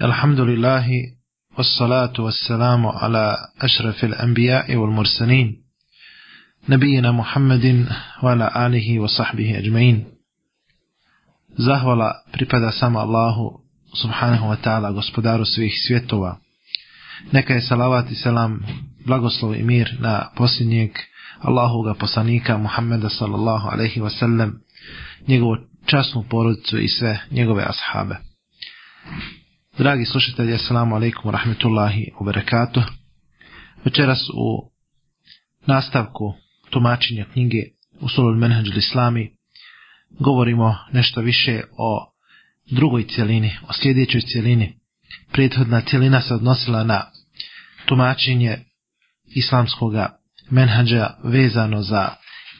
Alhamdulillahi wassalatu wassalamu ala ashrafil anbiya wal mursalin nabijina Muhammadin wa ala alihi wa sahbihi ajma'in. Zahvala pripada samo Allahu subhanahu wa ta'ala gospodaru svih svjetova. Neka je salavat i salam, blagoslov i mir na posljednjeg Allahuga poslanika Muhammeda sallallahu alaihi sallam, njegovu časnu porodicu i sve njegove ashabe. Dragi slušatelji, assalamu alaikum wa rahmatullahi wa barakatuh. Večeras u nastavku tumačenja knjige Usulul menhađ Islami govorimo nešto više o drugoj cjelini, o sljedećoj cjelini. Prethodna cjelina se odnosila na tumačenje islamskog menhađa vezano za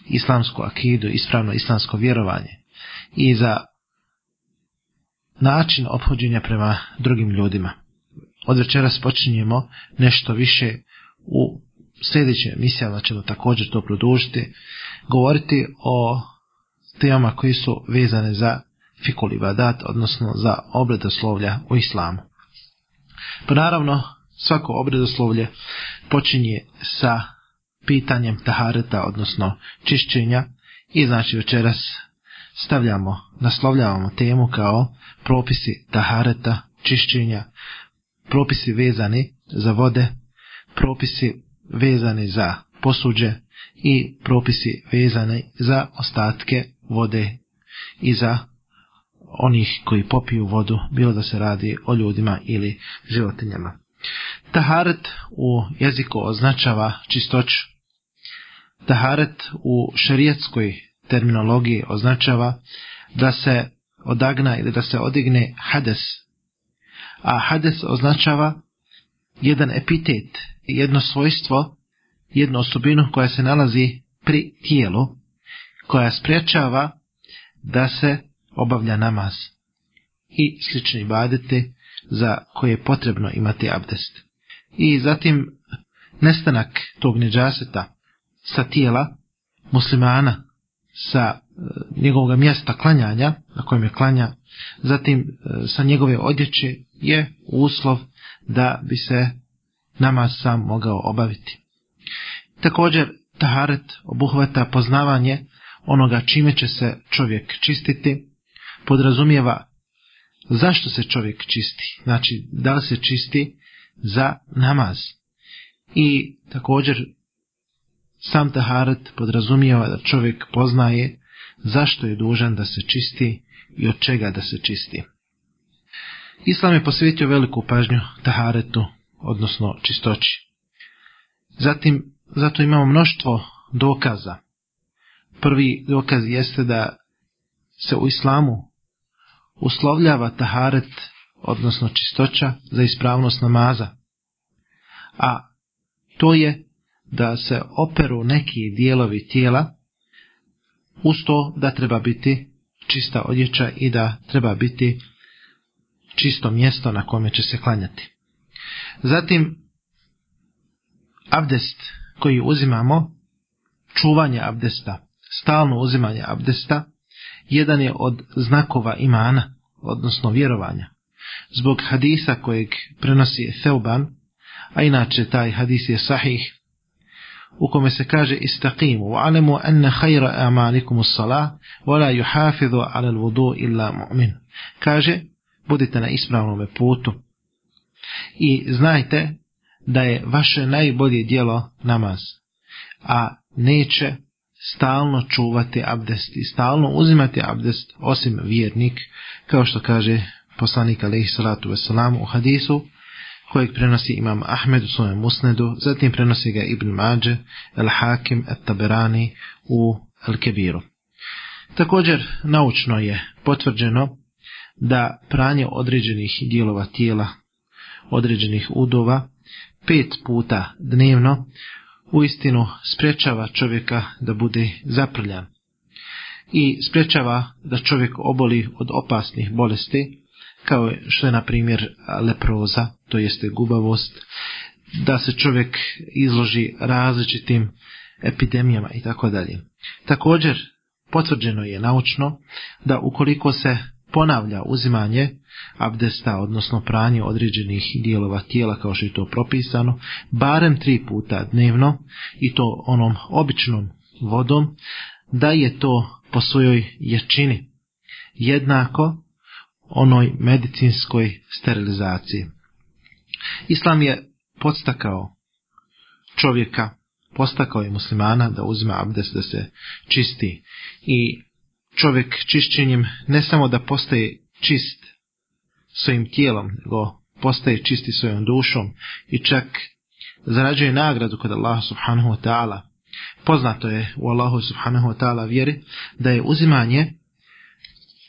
islamsku akidu, ispravno islamsko vjerovanje i za način ophođenja prema drugim ljudima. Od večeras počinjemo nešto više u sljedećim da ćemo također to produžiti, govoriti o temama koji su vezane za ibadat, odnosno za obredoslovlja u islamu. Pa naravno, svako obredoslovlje počinje sa pitanjem tahareta, odnosno čišćenja i znači večeras stavljamo, naslovljavamo temu kao propisi tahareta, čišćenja, propisi vezani za vode, propisi vezani za posuđe i propisi vezani za ostatke vode i za onih koji popiju vodu, bilo da se radi o ljudima ili životinjama. Taharet u jeziku označava čistoću. Taharet u šerijetskoj terminologiji označava da se odagna ili da se odigne hades. A hades označava jedan epitet, jedno svojstvo, jednu osobinu koja se nalazi pri tijelu, koja sprječava da se obavlja namaz i slični badete za koje je potrebno imati abdest. I zatim nestanak tog neđaseta sa tijela muslimana sa e, njegovog mjesta klanjanja na kojem je klanja, zatim e, sa njegove odjeće je uslov da bi se nama sam mogao obaviti. Također taharet obuhvata poznavanje onoga čime će se čovjek čistiti, podrazumijeva zašto se čovjek čisti, znači da li se čisti za namaz. I također sam taharet podrazumijeva da čovjek poznaje zašto je dužan da se čisti i od čega da se čisti. Islam je posvetio veliku pažnju taharetu, odnosno čistoći. Zatim, zato imamo mnoštvo dokaza. Prvi dokaz jeste da se u islamu uslovljava taharet, odnosno čistoća, za ispravnost namaza. A to je da se operu neki dijelovi tijela, uz to da treba biti čista odjeća i da treba biti čisto mjesto na kome će se klanjati. Zatim, abdest koji uzimamo, čuvanje abdesta, stalno uzimanje abdesta, jedan je od znakova imana, odnosno vjerovanja. Zbog hadisa kojeg prenosi Theuban, a inače taj hadis je sahih, u kome se kaže istakimu wa alemu anna khayra amalikum salah wa la yuhafidhu ala illa mu'min. Kaže budite na ispravnom putu i znajte da je vaše najbolje dijelo namaz, a neće stalno čuvati abdest i stalno uzimati abdest osim vjernik, kao što kaže poslanik alaihi salatu u hadisu kojeg prenosi imam Ahmed u svojem musnedu, zatim prenosi ga Ibn Mađe, El Hakim, El Taberani u El Kebiru. Također, naučno je potvrđeno da pranje određenih dijelova tijela, određenih udova, pet puta dnevno, uistinu sprečava čovjeka da bude zaprljan i sprečava da čovjek oboli od opasnih bolesti, kao što je na primjer leproza, to jeste gubavost, da se čovjek izloži različitim epidemijama i tako dalje. Također, potvrđeno je naučno da ukoliko se ponavlja uzimanje abdesta, odnosno pranje određenih dijelova tijela kao što je to propisano, barem tri puta dnevno i to onom običnom vodom, da je to po svojoj jačini jednako onoj medicinskoj sterilizaciji. Islam je podstakao čovjeka, postakao je muslimana da uzme abdest, da se čisti. I čovjek čišćenjem ne samo da postaje čist svojim tijelom, nego postaje čisti svojom dušom i čak zarađuje nagradu kod Allaha subhanahu wa ta'ala. Poznato je u Allahu subhanahu wa ta'ala vjeri da je uzimanje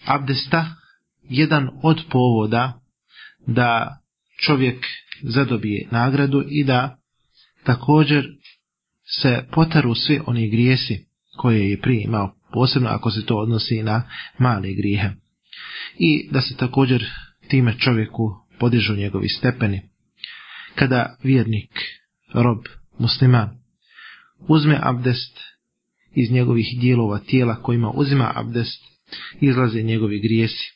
abdesta jedan od povoda da čovjek zadobije nagradu i da također se potaru svi oni grijesi koje je prije imao, posebno ako se to odnosi na male grijehe. I da se također time čovjeku podižu njegovi stepeni. Kada vjernik, rob, musliman, uzme abdest iz njegovih dijelova tijela kojima uzima abdest, izlaze njegovi grijesi.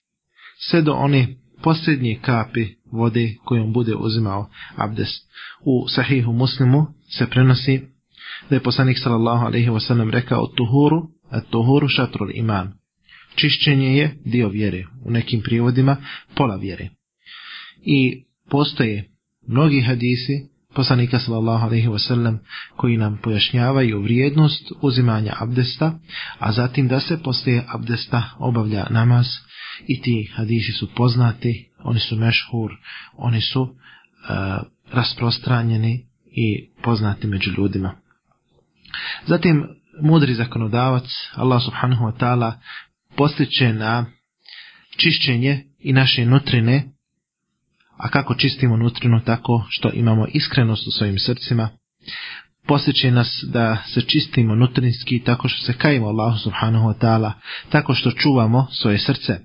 Sve do one posljednje kapi vode kojom bude uzimao abdest. U sahihu muslimu se prenosi da je poslanik sallallahu alaihi sallam rekao tuhuru, a tuhuru šatrul iman. Čišćenje je dio vjere, u nekim prijevodima pola vjere. I postoje mnogi hadisi poslanika sallallahu alaihi koji nam pojašnjavaju vrijednost uzimanja abdesta, a zatim da se poslije abdesta obavlja namaz i ti hadisi su poznati, oni su mešhur, oni su e, rasprostranjeni i poznati među ljudima. Zatim mudri zakonodavac Allah subhanahu wa ta'ala postiče na čišćenje i naše nutrine, a kako čistimo nutrinu tako što imamo iskrenost u svojim srcima, posjeće nas da se čistimo nutrinski tako što se kajimo Allahu subhanahu wa ta'ala, tako što čuvamo svoje srce.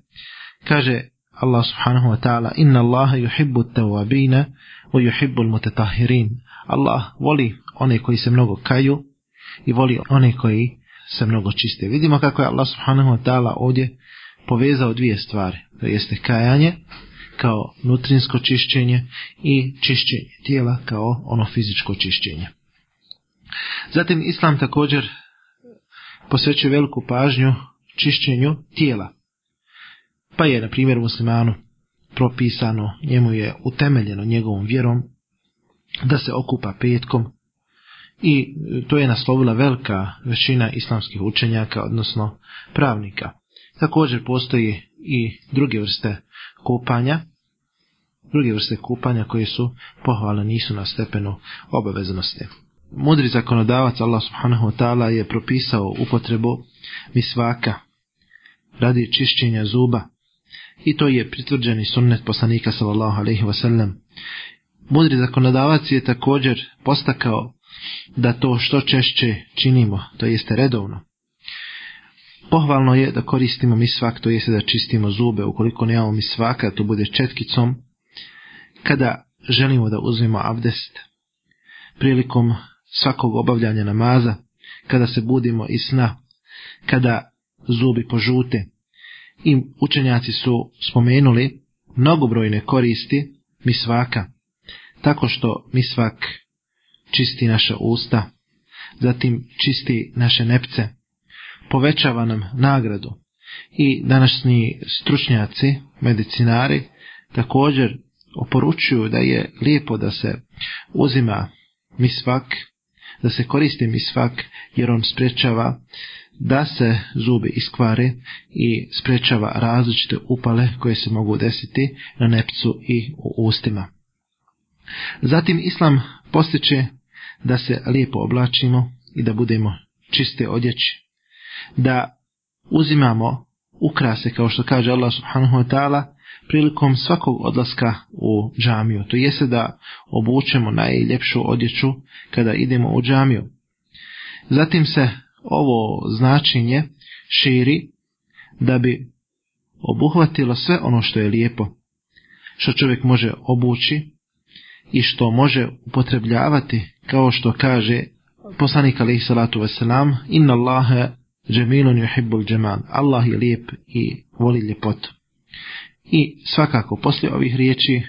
Kaže Allah subhanahu wa ta'ala Inna Allaha yuhibbu tawabina wa yuhibbu mutatahirin Allah voli one koji se mnogo kaju i voli one koji se mnogo čiste. Vidimo kako je Allah subhanahu wa ta'ala ovdje povezao dvije stvari. To jeste kajanje kao nutrinsko čišćenje i čišćenje tijela kao ono fizičko čišćenje. Zatim Islam također posvećuje veliku pažnju čišćenju tijela. Pa je, na primjer, muslimanu propisano, njemu je utemeljeno njegovom vjerom da se okupa petkom i e, to je naslovila velika većina islamskih učenjaka, odnosno pravnika. Također postoji i druge vrste kupanja, druge vrste kupanja koje su pohvale nisu na stepenu obaveznosti. Mudri zakonodavac Allah subhanahu wa ta'ala je propisao upotrebu misvaka radi čišćenja zuba i to je pritvrđeni sunnet poslanika sallallahu alaihi wasallam. Mudri zakonodavac je također postakao da to što češće činimo, to jeste redovno. Pohvalno je da koristimo misvak, to jeste da čistimo zube, ukoliko nemamo svaka to bude četkicom, kada želimo da uzmemo abdest. Prilikom svakog obavljanja namaza, kada se budimo iz sna, kada zubi požute, i učenjaci su spomenuli mnogobrojne koristi misvaka, tako što misvak čisti naša usta, zatim čisti naše nepce, povećava nam nagradu i današnji stručnjaci, medicinari također oporučuju da je lijepo da se uzima misvak, da se koristi misvak jer on sprječava da se zubi iskvare i sprečava različite upale koje se mogu desiti na nepcu i u ustima. Zatim islam postiče da se lijepo oblačimo i da budemo čiste odjeći, da uzimamo ukrase kao što kaže Allah subhanahu wa ta'ala prilikom svakog odlaska u džamiju. To jeste da obučemo najljepšu odjeću kada idemo u džamiju. Zatim se ovo značenje širi da bi obuhvatilo sve ono što je lijepo, što čovjek može obući i što može upotrebljavati, kao što kaže poslanik alaihi salatu wasalam, inna Allahe džemilun juhibbul Allah je lijep i voli ljepotu. I svakako, poslije ovih riječi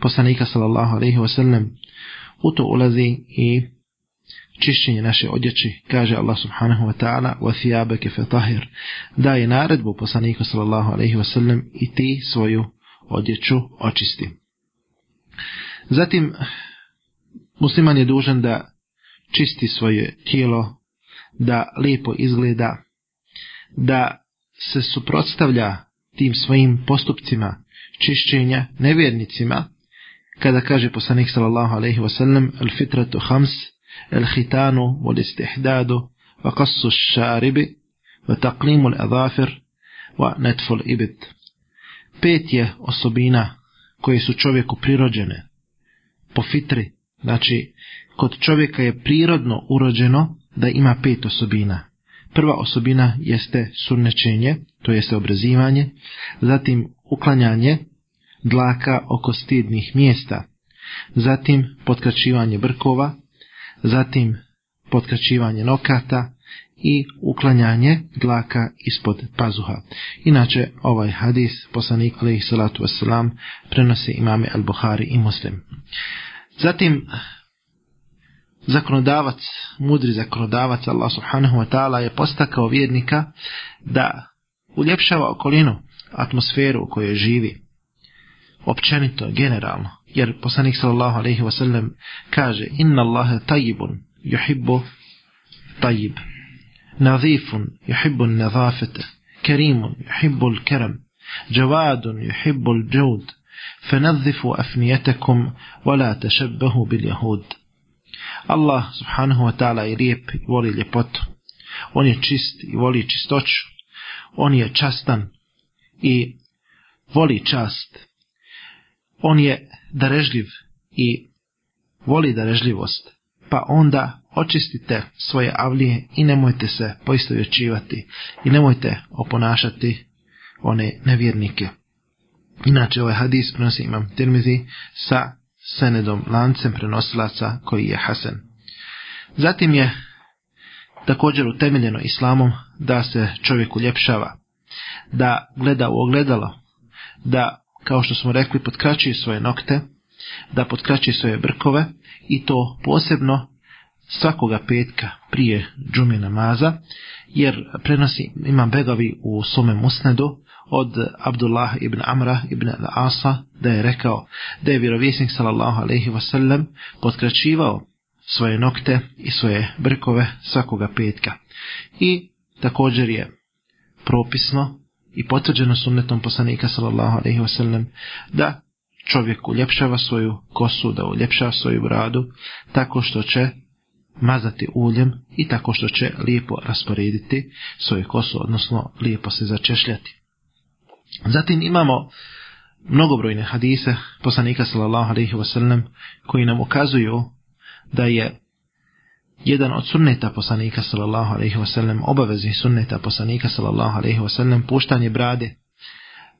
poslanika sallallahu alaihi u to ulazi i čišćenje naše odjeći, kaže Allah subhanahu wa ta'ala daje naredbu poslaniku sallallahu ve sellem i ti svoju odjeću očisti. Zatim, musliman je dužan da čisti svoje tijelo, da lijepo izgleda, da se suprotstavlja tim svojim postupcima čišćenja nevjernicima, kada kaže poslanik sallallahu ve sellem al fitratu hams الختان والاستحداد وقص الشارب وتقليم الأظافر ونتف pet je osobina koje su čovjeku prirođene po fitri znači kod čovjeka je prirodno urođeno da ima pet osobina prva osobina jeste surnečenje to jeste obrazivanje, zatim uklanjanje dlaka oko stidnih mjesta zatim potkačivanje brkova zatim potkačivanje nokata i uklanjanje dlaka ispod pazuha. Inače, ovaj hadis poslanik alaihi salatu wasalam prenose imame al-Buhari i muslim. Zatim, zakonodavac, mudri zakonodavac Allah subhanahu wa ta'ala je postakao vjednika da uljepšava okolinu, atmosferu u kojoj živi, općenito, generalno, jer poslanik sallallahu alaihi wasallam kaže inna Allahe tajibun juhibbu tajib nazifun juhibbu nadafete kerimun juhibbu l-kerem jawad yuhibbu l-đud فنظفوا أفنيتكم ولا bil باليهود Allah subhanahu wa ta'ala je lijep i voli ljepotu. On je čist i voli čistoću. On je častan i voli čast. On je darežljiv i voli darežljivost, pa onda očistite svoje avlije i nemojte se poistovjećivati i nemojte oponašati one nevjernike. Inače ovaj hadis prenosi imam Tirmizi sa senedom lancem prenosilaca koji je hasen. Zatim je također utemeljeno islamom da se čovjek uljepšava, da gleda u ogledalo, da kao što smo rekli, potkraćuje svoje nokte, da potkraćuje svoje brkove i to posebno svakoga petka prije džumi namaza, jer prenosi Imam Begavi u svome musnedu od Abdullah ibn Amra ibn Asa da je rekao da je vjerovjesnik sallallahu alaihi wasallam potkraćivao svoje nokte i svoje brkove svakoga petka. I također je propisno i potvrđeno sunnetom poslanika sallallahu da čovjek uljepšava svoju kosu, da uljepšava svoju bradu tako što će mazati uljem i tako što će lijepo rasporediti svoju kosu, odnosno lijepo se začešljati. Zatim imamo mnogobrojne hadise poslanika sallallahu alejhi koji nam ukazuju da je jedan od sunneta poslanika sallallahu ve wasallam, obaveznih sunneta poslanika sallallahu ve sellem, puštanje brade.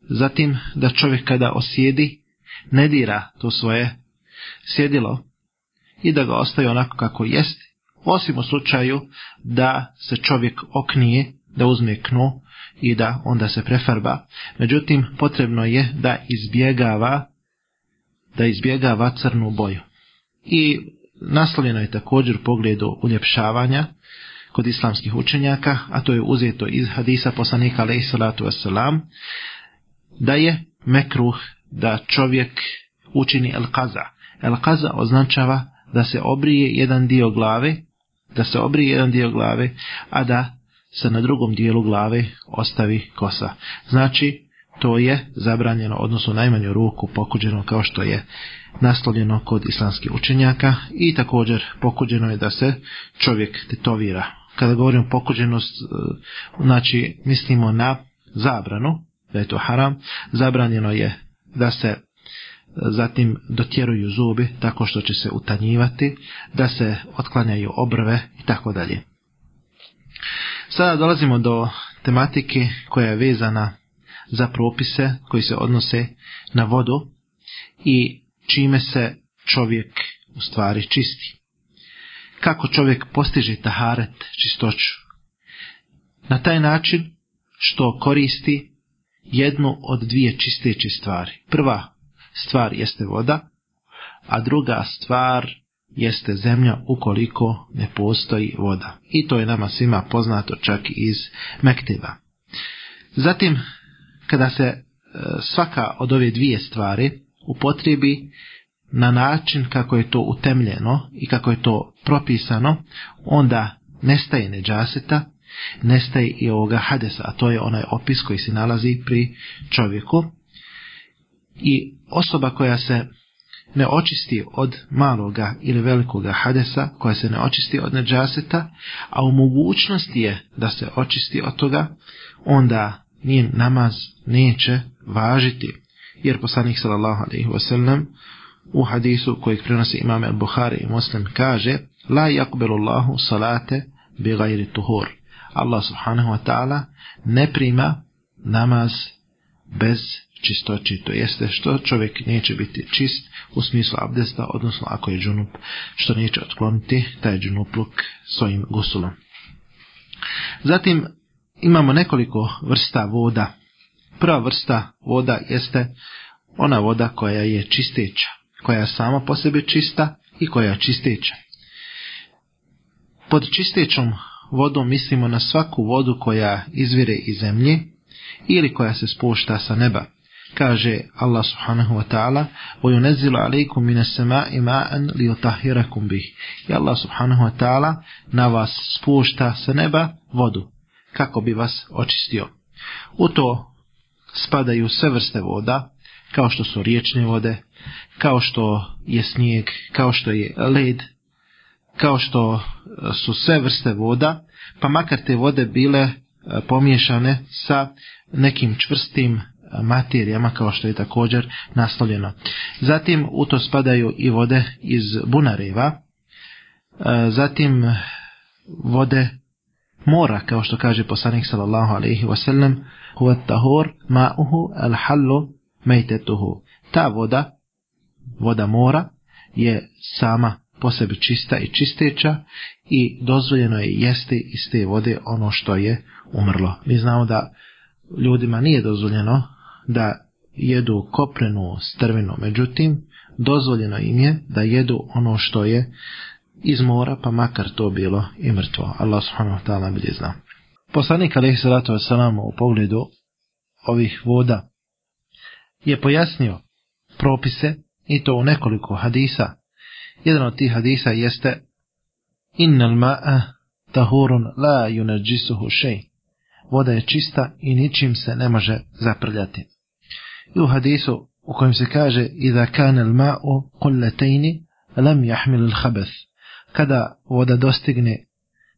Zatim da čovjek kada osjedi, ne dira to svoje sjedilo i da ga ostaje onako kako jest, osim u slučaju da se čovjek oknije, da uzme knu i da onda se prefarba. Međutim, potrebno je da izbjegava da izbjegava crnu boju. I Naslovljeno je također u pogledu uljepšavanja kod islamskih učenjaka, a to je uzeto iz hadisa poslanika salatu wasalam, da je mekruh da čovjek učini elkaza. kaza. označava da se obrije jedan dio glave, da se obrije jedan dio glave, a da se na drugom dijelu glave ostavi kosa. Znači, to je zabranjeno, odnosno najmanju ruku pokuđeno kao što je nastavljeno kod islamskih učenjaka i također pokuđeno je da se čovjek tetovira. Kada govorimo pokuđenost, e, znači mislimo na zabranu, da je to haram, zabranjeno je da se e, zatim dotjeruju zubi tako što će se utanjivati, da se otklanjaju obrve i tako dalje. Sada dolazimo do tematike koja je vezana za propise koji se odnose na vodu i čime se čovjek u stvari čisti. Kako čovjek postiže taharet, čistoću? Na taj način što koristi jednu od dvije čisteće stvari. Prva stvar jeste voda, a druga stvar jeste zemlja ukoliko ne postoji voda. I to je nama svima poznato čak iz Mektiva. Zatim, kada se e, svaka od ove dvije stvari upotrijebi na način kako je to utemljeno i kako je to propisano, onda nestaje neđaseta, nestaje i ovoga hadesa, a to je onaj opis koji se nalazi pri čovjeku. I osoba koja se ne očisti od maloga ili velikoga hadesa, koja se ne očisti od neđaseta, a u mogućnosti je da se očisti od toga, onda njen namaz neće važiti jer poslanik sallallahu alejhi ve sellem u hadisu kojeg prenosi imam Buhari i Muslim kaže la yaqbalu Allahu salate bi ghairi Allah subhanahu wa ta'ala ne prima namaz bez čistoći, to jeste što čovjek neće biti čist u smislu abdesta, odnosno ako je džunup, što neće otkloniti taj džunupluk svojim gusulom. Zatim imamo nekoliko vrsta voda Prva vrsta voda jeste ona voda koja je čisteća, koja je sama po sebi čista i koja je čisteća. Pod čistećom vodom mislimo na svaku vodu koja izvire iz zemlje ili koja se spušta sa neba. Kaže Allah subhanahu wa ta'ala وَيُنَزِلُ عَلَيْكُمْ مِنَ السَّمَاءِ مَاءً لِيُطَهِرَكُمْ بِهِ I Allah subhanahu wa ta'ala na vas spušta sa neba vodu kako bi vas očistio. U to spadaju sve vrste voda, kao što su riječne vode, kao što je snijeg, kao što je led, kao što e, su sve vrste voda, pa makar te vode bile e, pomiješane sa nekim čvrstim e, materijama kao što je također naslovljeno. Zatim u to spadaju i vode iz bunareva, zatim vode mora kao što kaže poslanik sallallahu alejhi ve هو الطهور uhu al Ta voda, voda mora, je sama po sebi čista i čisteća i dozvoljeno je jesti iz te vode ono što je umrlo. Mi znamo da ljudima nije dozvoljeno da jedu koprenu strvinu, međutim dozvoljeno im je da jedu ono što je iz mora, pa makar to bilo i mrtvo. Allah subhanahu wa ta'ala bilje znao. Poslanik alaihi salatu wasalam u pogledu ovih voda je pojasnio propise i to u nekoliko hadisa. Jedan od tih hadisa jeste Innal ma'a tahurun la yunajjisuhu shay. Voda je čista i ničim se ne može zaprljati. I u hadisu u kojem se kaže i kana al ma'u qullatayn lam yahmil al Kada voda dostigne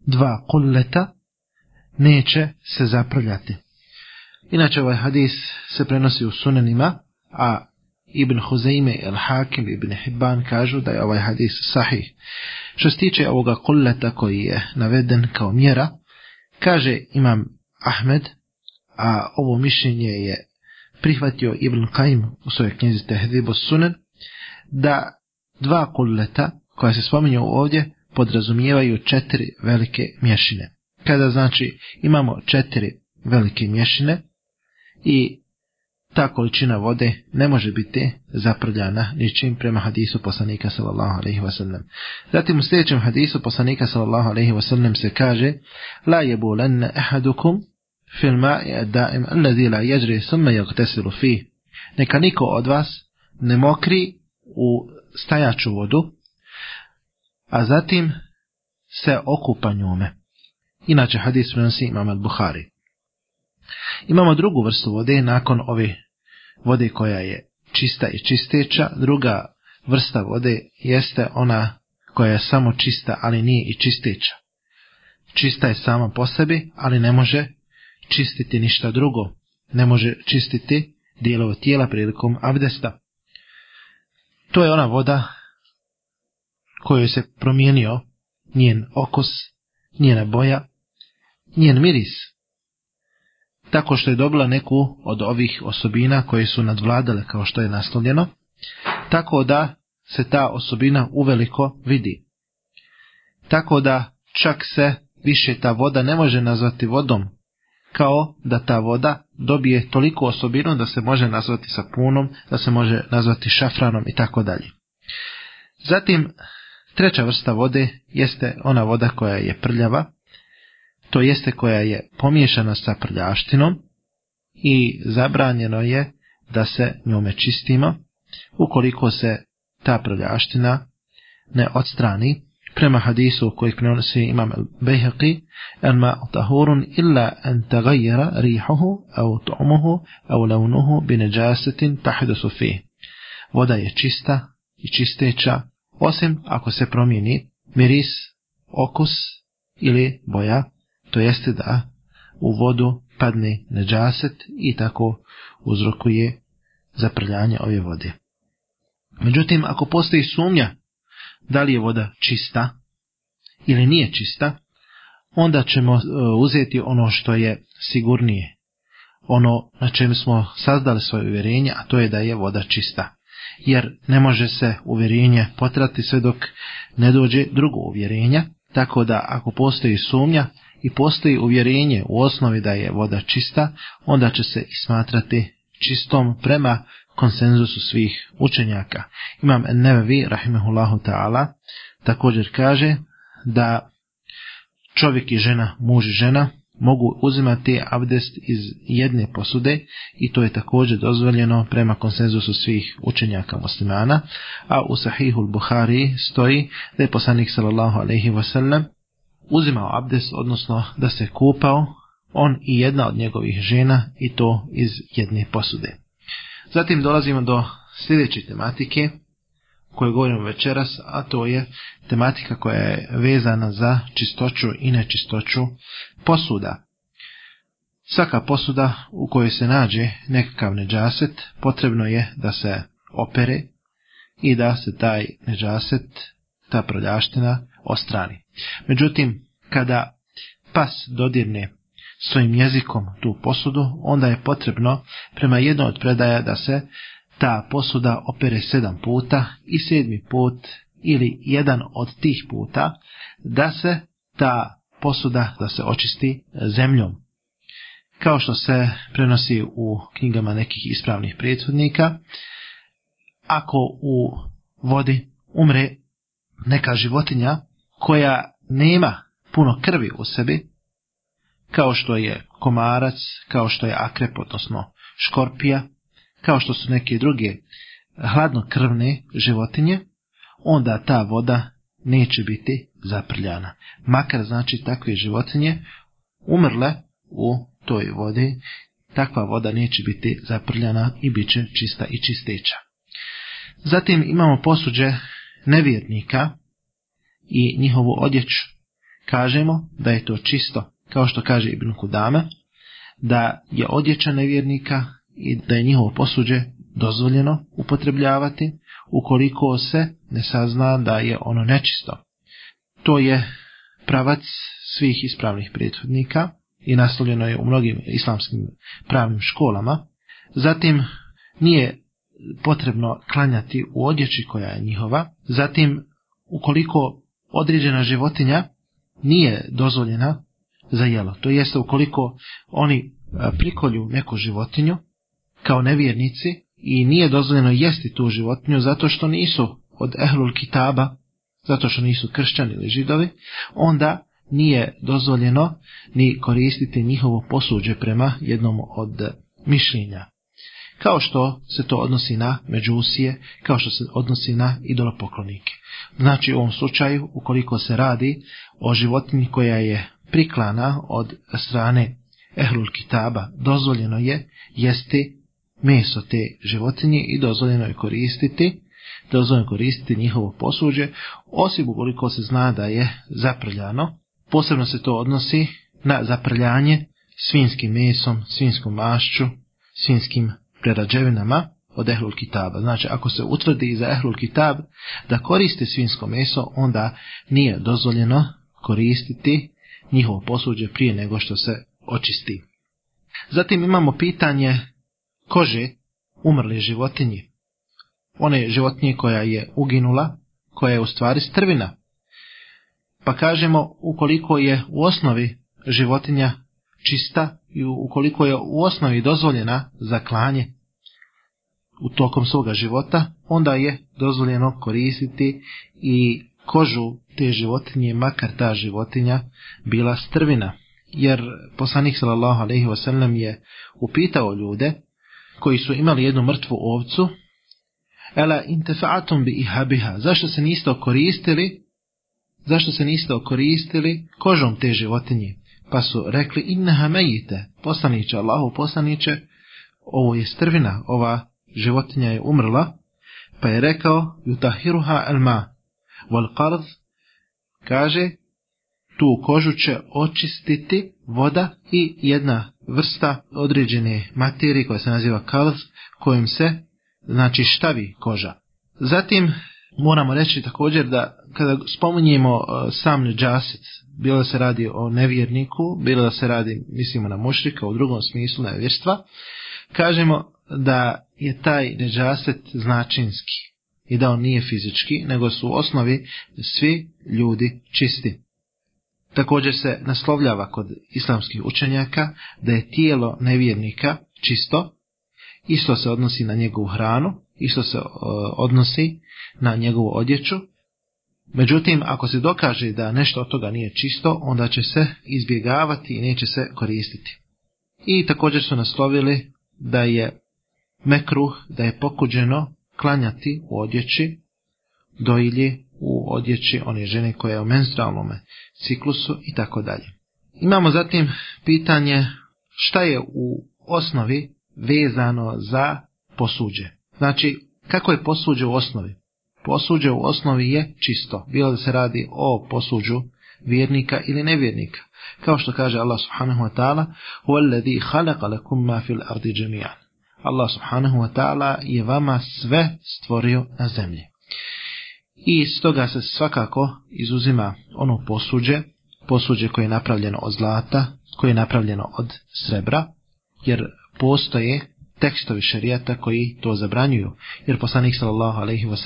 dva kulleta, neće se zaprljati. Inače ovaj hadis se prenosi u sunenima, a Ibn Huzeime, El Hakim, Ibn Hibban kažu da je ovaj hadis sahih. Što se tiče ovoga kulleta koji je naveden kao mjera, kaže imam Ahmed, a ovo mišljenje je prihvatio Ibn Qaim u svojoj knjizi Tehdibu Sunan da dva kulleta koja se spominju ovdje podrazumijevaju četiri velike mješine. Kada znači imamo četiri velike mješine i ta količina vode ne može biti zaprljana ničim prema hadisu poslanika sallallahu alaihi ve Zatim u sljedećem hadisu poslanika sallallahu alaihi wasallam se kaže: "La yabulanna ahadukum fil ma'i ad-da'im alladhi la yajri thumma yaghtasilu fi Neka niko od vas ne mokri u stajaču vodu, a zatim se okupa njome. Inače hadis prenosi imam al-Buhari. Imamo drugu vrstu vode nakon ove vode koja je čista i čisteća. Druga vrsta vode jeste ona koja je samo čista, ali nije i čisteća. Čista je sama po sebi, ali ne može čistiti ništa drugo. Ne može čistiti dijelovo tijela prilikom abdesta. To je ona voda koju se promijenio njen okus, njena boja, njen miris, tako što je dobila neku od ovih osobina koje su nadvladale kao što je nastavljeno, tako da se ta osobina uveliko vidi. Tako da čak se više ta voda ne može nazvati vodom, kao da ta voda dobije toliko osobinu da se može nazvati sapunom, da se može nazvati šafranom i tako dalje. Zatim, treća vrsta vode jeste ona voda koja je prljava, to jeste koja je pomiješana sa prljaštinom i zabranjeno je da se njome čistimo, ukoliko se ta prljaština ne odstrani, prema hadisu koji prenosi imam al-Bejhaqi, ma ma tahurun illa an tagajera rihuhu, au tu'muhu, au launuhu bi najasatin Voda je čista i čisteća, osim ako se promijeni miris, okus ili boja to jeste da u vodu padne neđaset i tako uzrokuje zaprljanje ove vode. Međutim, ako postoji sumnja da li je voda čista ili nije čista, onda ćemo e, uzeti ono što je sigurnije, ono na čem smo sazdali svoje uvjerenje, a to je da je voda čista. Jer ne može se uvjerenje potrati sve dok ne dođe drugo uvjerenje, tako da ako postoji sumnja i postoji uvjerenje u osnovi da je voda čista, onda će se smatrati čistom prema konsenzusu svih učenjaka. Imam Nevevi, rahimehullahu ta'ala, također kaže da čovjek i žena, muž i žena, mogu uzimati abdest iz jedne posude i to je također dozvoljeno prema konsenzusu svih učenjaka muslimana, a u Sahihul Buhari stoji da je poslanik sallallahu alaihi uzimao Abdes, odnosno da se kupao, on i jedna od njegovih žena i to iz jedne posude. Zatim dolazimo do sljedeće tematike kojoj govorimo večeras, a to je tematika koja je vezana za čistoću i nečistoću posuda. Svaka posuda u kojoj se nađe nekakav neđaset potrebno je da se opere i da se taj neđaset, ta proljaština, ostrani. Međutim, kada pas dodirne svojim jezikom tu posudu, onda je potrebno prema jednoj od predaja da se ta posuda opere sedam puta i sedmi put ili jedan od tih puta da se ta posuda da se očisti zemljom. Kao što se prenosi u knjigama nekih ispravnih prethodnika, ako u vodi umre neka životinja, koja nema puno krvi u sebi, kao što je komarac, kao što je akrep, odnosno škorpija, kao što su neke druge hladnokrvne životinje, onda ta voda neće biti zaprljana. Makar znači takve životinje umrle u toj vodi, takva voda neće biti zaprljana i bit će čista i čisteća. Zatim imamo posuđe nevjernika i njihovu odjeću. Kažemo da je to čisto, kao što kaže Ibn Kudame, da je odjeća nevjernika i da je njihovo posuđe dozvoljeno upotrebljavati ukoliko se ne sazna da je ono nečisto. To je pravac svih ispravnih prethodnika i nastavljeno je u mnogim islamskim pravnim školama. Zatim nije potrebno klanjati u odjeći koja je njihova. Zatim ukoliko određena životinja nije dozvoljena za jelo. To jeste ukoliko oni e, prikolju neku životinju kao nevjernici i nije dozvoljeno jesti tu životinju zato što nisu od ehlul kitaba, zato što nisu kršćani ili židovi, onda nije dozvoljeno ni koristiti njihovo posuđe prema jednom od mišljenja. Kao što se to odnosi na međusije, kao što se odnosi na idolopoklonike. Znači u ovom slučaju, ukoliko se radi o životinji koja je priklana od strane ehlul kitaba, dozvoljeno je jesti meso te životinje i dozvoljeno je koristiti dozvoljeno koristiti njihovo posuđe, osim ukoliko se zna da je zaprljano. Posebno se to odnosi na zaprljanje svinskim mesom, svinskom mašću, svinskim prerađevinama, od ehlul kitaba. Znači, ako se utvrdi za ehlul kitab da koriste svinsko meso, onda nije dozvoljeno koristiti njihovo posuđe prije nego što se očisti. Zatim imamo pitanje kože umrli životinje. One životinje koja je uginula, koja je u stvari strvina. Pa kažemo ukoliko je u osnovi životinja čista i ukoliko je u osnovi dozvoljena za klanje, u tokom svoga života, onda je dozvoljeno koristiti i kožu te životinje, makar ta životinja bila strvina. Jer poslanik sallallahu alejhi je upitao ljude koji su imali jednu mrtvu ovcu, ela intefatum bi ihabiha, zašto se niste koristili? Zašto se niste koristili kožom te životinje? Pa su rekli inneha mejite, poslaniće Allahu poslaniće, ovo je strvina, ova životinja je umrla, pa je rekao jutahiruha alma, wal kaže, tu kožu će očistiti voda i jedna vrsta određene materije koja se naziva kalz kojim se znači štavi koža. Zatim moramo reći također da kada spominjemo e, sam neđasit, bilo da se radi o nevjerniku, bilo da se radi, mislimo na mušrika u drugom smislu nevjerstva, kažemo da je taj neđaset značinski i da on nije fizički, nego su u osnovi svi ljudi čisti. Također se naslovljava kod islamskih učenjaka da je tijelo nevjernika čisto, isto se odnosi na njegovu hranu, isto se e, odnosi na njegovu odjeću. Međutim, ako se dokaže da nešto od toga nije čisto, onda će se izbjegavati i neće se koristiti. I također su naslovili da je mekruh da je pokuđeno klanjati u odjeći dojilji u odjeći one žene koja je u menstrualnom ciklusu i tako dalje. Imamo zatim pitanje šta je u osnovi vezano za posuđe. Znači, kako je posuđe u osnovi? Posuđe u osnovi je čisto, bilo da se radi o posuđu vjernika ili nevjernika. Kao što kaže Allah subhanahu wa ta'ala, وَالَّذِي خَلَقَ lakum ma fil ardi Allah subhanahu wa ta'ala je vama sve stvorio na zemlji. I toga se svakako izuzima ono posuđe, posuđe koje je napravljeno od zlata, koje je napravljeno od srebra, jer postoje tekstovi šerijata koji to zabranjuju. Jer poslanik sallallahu alejhi ve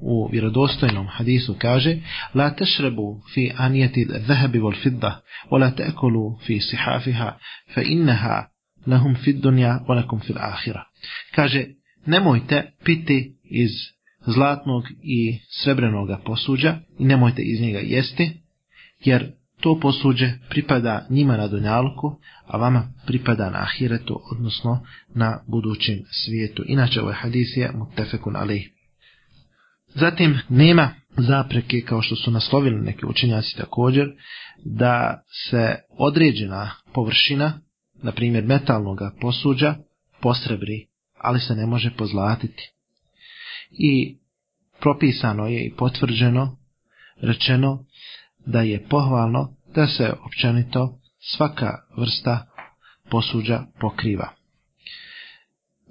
u vjerodostojnom hadisu kaže: "La tashrabu fi aniyati adh vol wal-fidda, wa la ta'kulu fi sihafiha, fa innaha lahum fid dunja, walakum fil ahira. Kaže, nemojte piti iz zlatnog i srebrenog posuđa i nemojte iz njega jesti, jer to posuđe pripada njima na dunjalku, a vama pripada na ahiretu, odnosno na budućem svijetu. Inače, ovaj hadis je mutefekun ali Zatim, nema zapreke, kao što su naslovili neki učenjaci također, da se određena površina na primjer metalnoga posuđa, posrebri, ali se ne može pozlatiti. I propisano je i potvrđeno, rečeno da je pohvalno da se općenito svaka vrsta posuđa pokriva.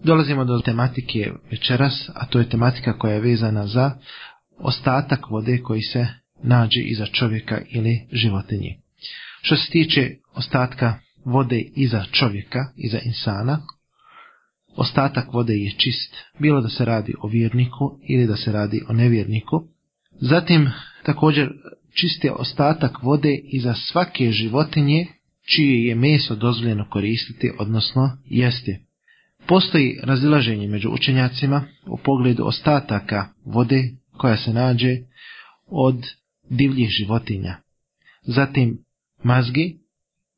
Dolazimo do tematike večeras, a to je tematika koja je vezana za ostatak vode koji se nađe iza čovjeka ili životinji. Što se tiče ostatka vode iza čovjeka, iza insana, ostatak vode je čist, bilo da se radi o vjerniku ili da se radi o nevjerniku. Zatim također čisti ostatak vode iza svake životinje čije je meso dozvoljeno koristiti, odnosno jesti. Postoji razilaženje među učenjacima u pogledu ostataka vode koja se nađe od divljih životinja. Zatim mazgi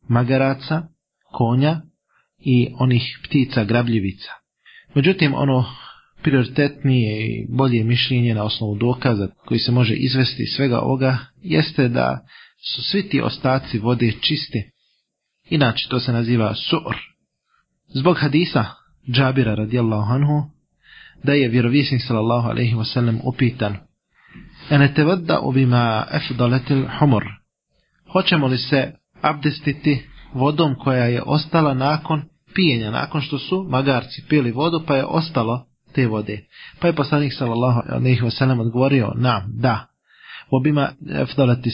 magaraca, konja i onih ptica grabljivica. Međutim, ono prioritetnije i bolje mišljenje na osnovu dokaza koji se može izvesti svega ovoga jeste da su svi ti ostaci vode čisti, Inače to se naziva su'r. Zbog hadisa Džabira radijallahu anhu da je vjerovisnik sallallahu alaihi wasallam upitan Ene te vada obima efdaletil homor. Hoćemo li se abdestiti vodom koja je ostala nakon pijenja, nakon što su magarci pili vodu pa je ostalo te vode. Pa je poslanik sallallahu alejhi ve sellem odgovorio: "Na, da. Obima afdalati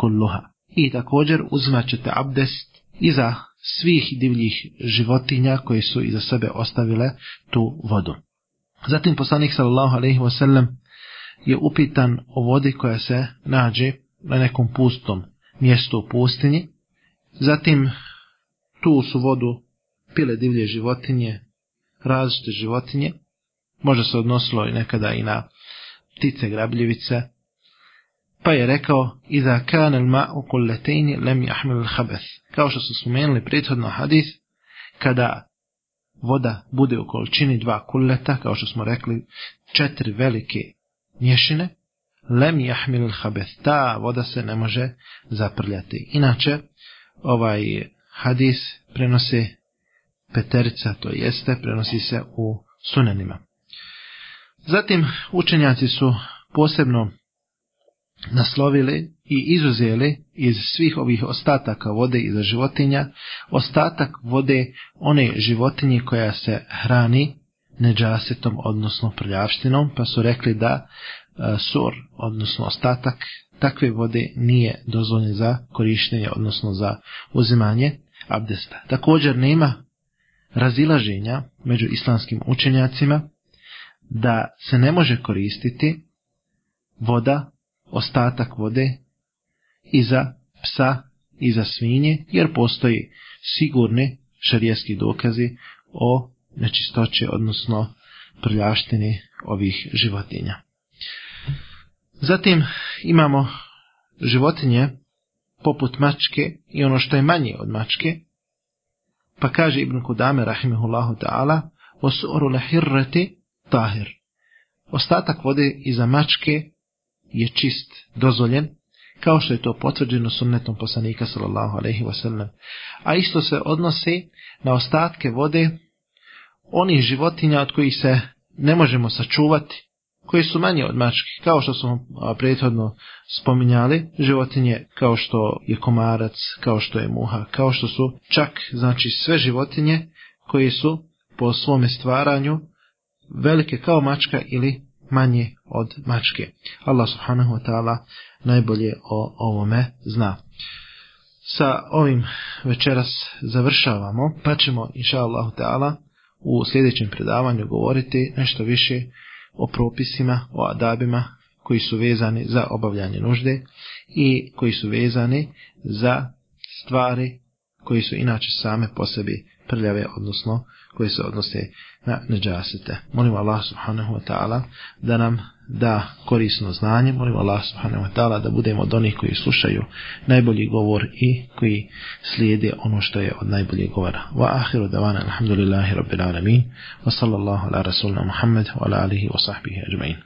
kulluha." I također uzmat abdest iza svih divljih životinja koje su iza sebe ostavile tu vodu. Zatim poslanik sallallahu alejhi ve sellem je upitan o vodi koja se nađe na nekom pustom mjesto u pustinji. Zatim tu su vodu pile divlje životinje, različite životinje. Možda se odnosilo i nekada i na ptice grabljivice. Pa je rekao i za ma Kao što su spomenuli prethodno hadis kada voda bude u količini dva kulleta, kao što smo rekli, četiri velike mješine, lem jahmil ta voda se ne može zaprljati. Inače, ovaj hadis prenosi peterica, to jeste, prenosi se u sunenima. Zatim, učenjaci su posebno naslovili i izuzeli iz svih ovih ostataka vode i za životinja, ostatak vode one životinje koja se hrani neđasetom, odnosno prljavštinom, pa su rekli da e, sur, odnosno ostatak takve vode nije dozvoljen za korištenje, odnosno za uzimanje abdesta. Također nema razilaženja među islamskim učenjacima da se ne može koristiti voda, ostatak vode i za psa i za svinje, jer postoji sigurni šarijeski dokazi o nečistoće, odnosno prljaštini ovih životinja. Zatim imamo životinje poput mačke i ono što je manje od mačke, pa kaže Ibn Kudame, rahimehullahu ta'ala, osuru lahirreti tahir. Ostatak vode iza mačke je čist, dozvoljen, kao što je to potvrđeno sunnetom poslanika sallallahu alaihi wasallam. A isto se odnosi na ostatke vode onih životinja od kojih se ne možemo sačuvati, koje su manje od mački, kao što smo prethodno spominjali, životinje kao što je komarac, kao što je muha, kao što su čak znači sve životinje koje su po svome stvaranju velike kao mačka ili manje od mačke. Allah subhanahu wa ta'ala najbolje o ovome zna. Sa ovim večeras završavamo, pa ćemo inša Allah ta'ala u sljedećem predavanju govoriti nešto više o propisima, o adabima koji su vezani za obavljanje nužde i koji su vezani za stvari koji su inače same po sebi prljave, odnosno koje se odnose na neđasete. Molim Allah subhanahu wa ta'ala da nam da korisno znanje, molim Allah subhanahu wa ta'ala da budemo od onih koji slušaju najbolji govor i koji slijede ono što je od najboljih govora. Wa ahiru davana alhamdulillahi rabbil alamin wa sallallahu ala rasulna Muhammad wa ala alihi wa sahbihi ajma'in.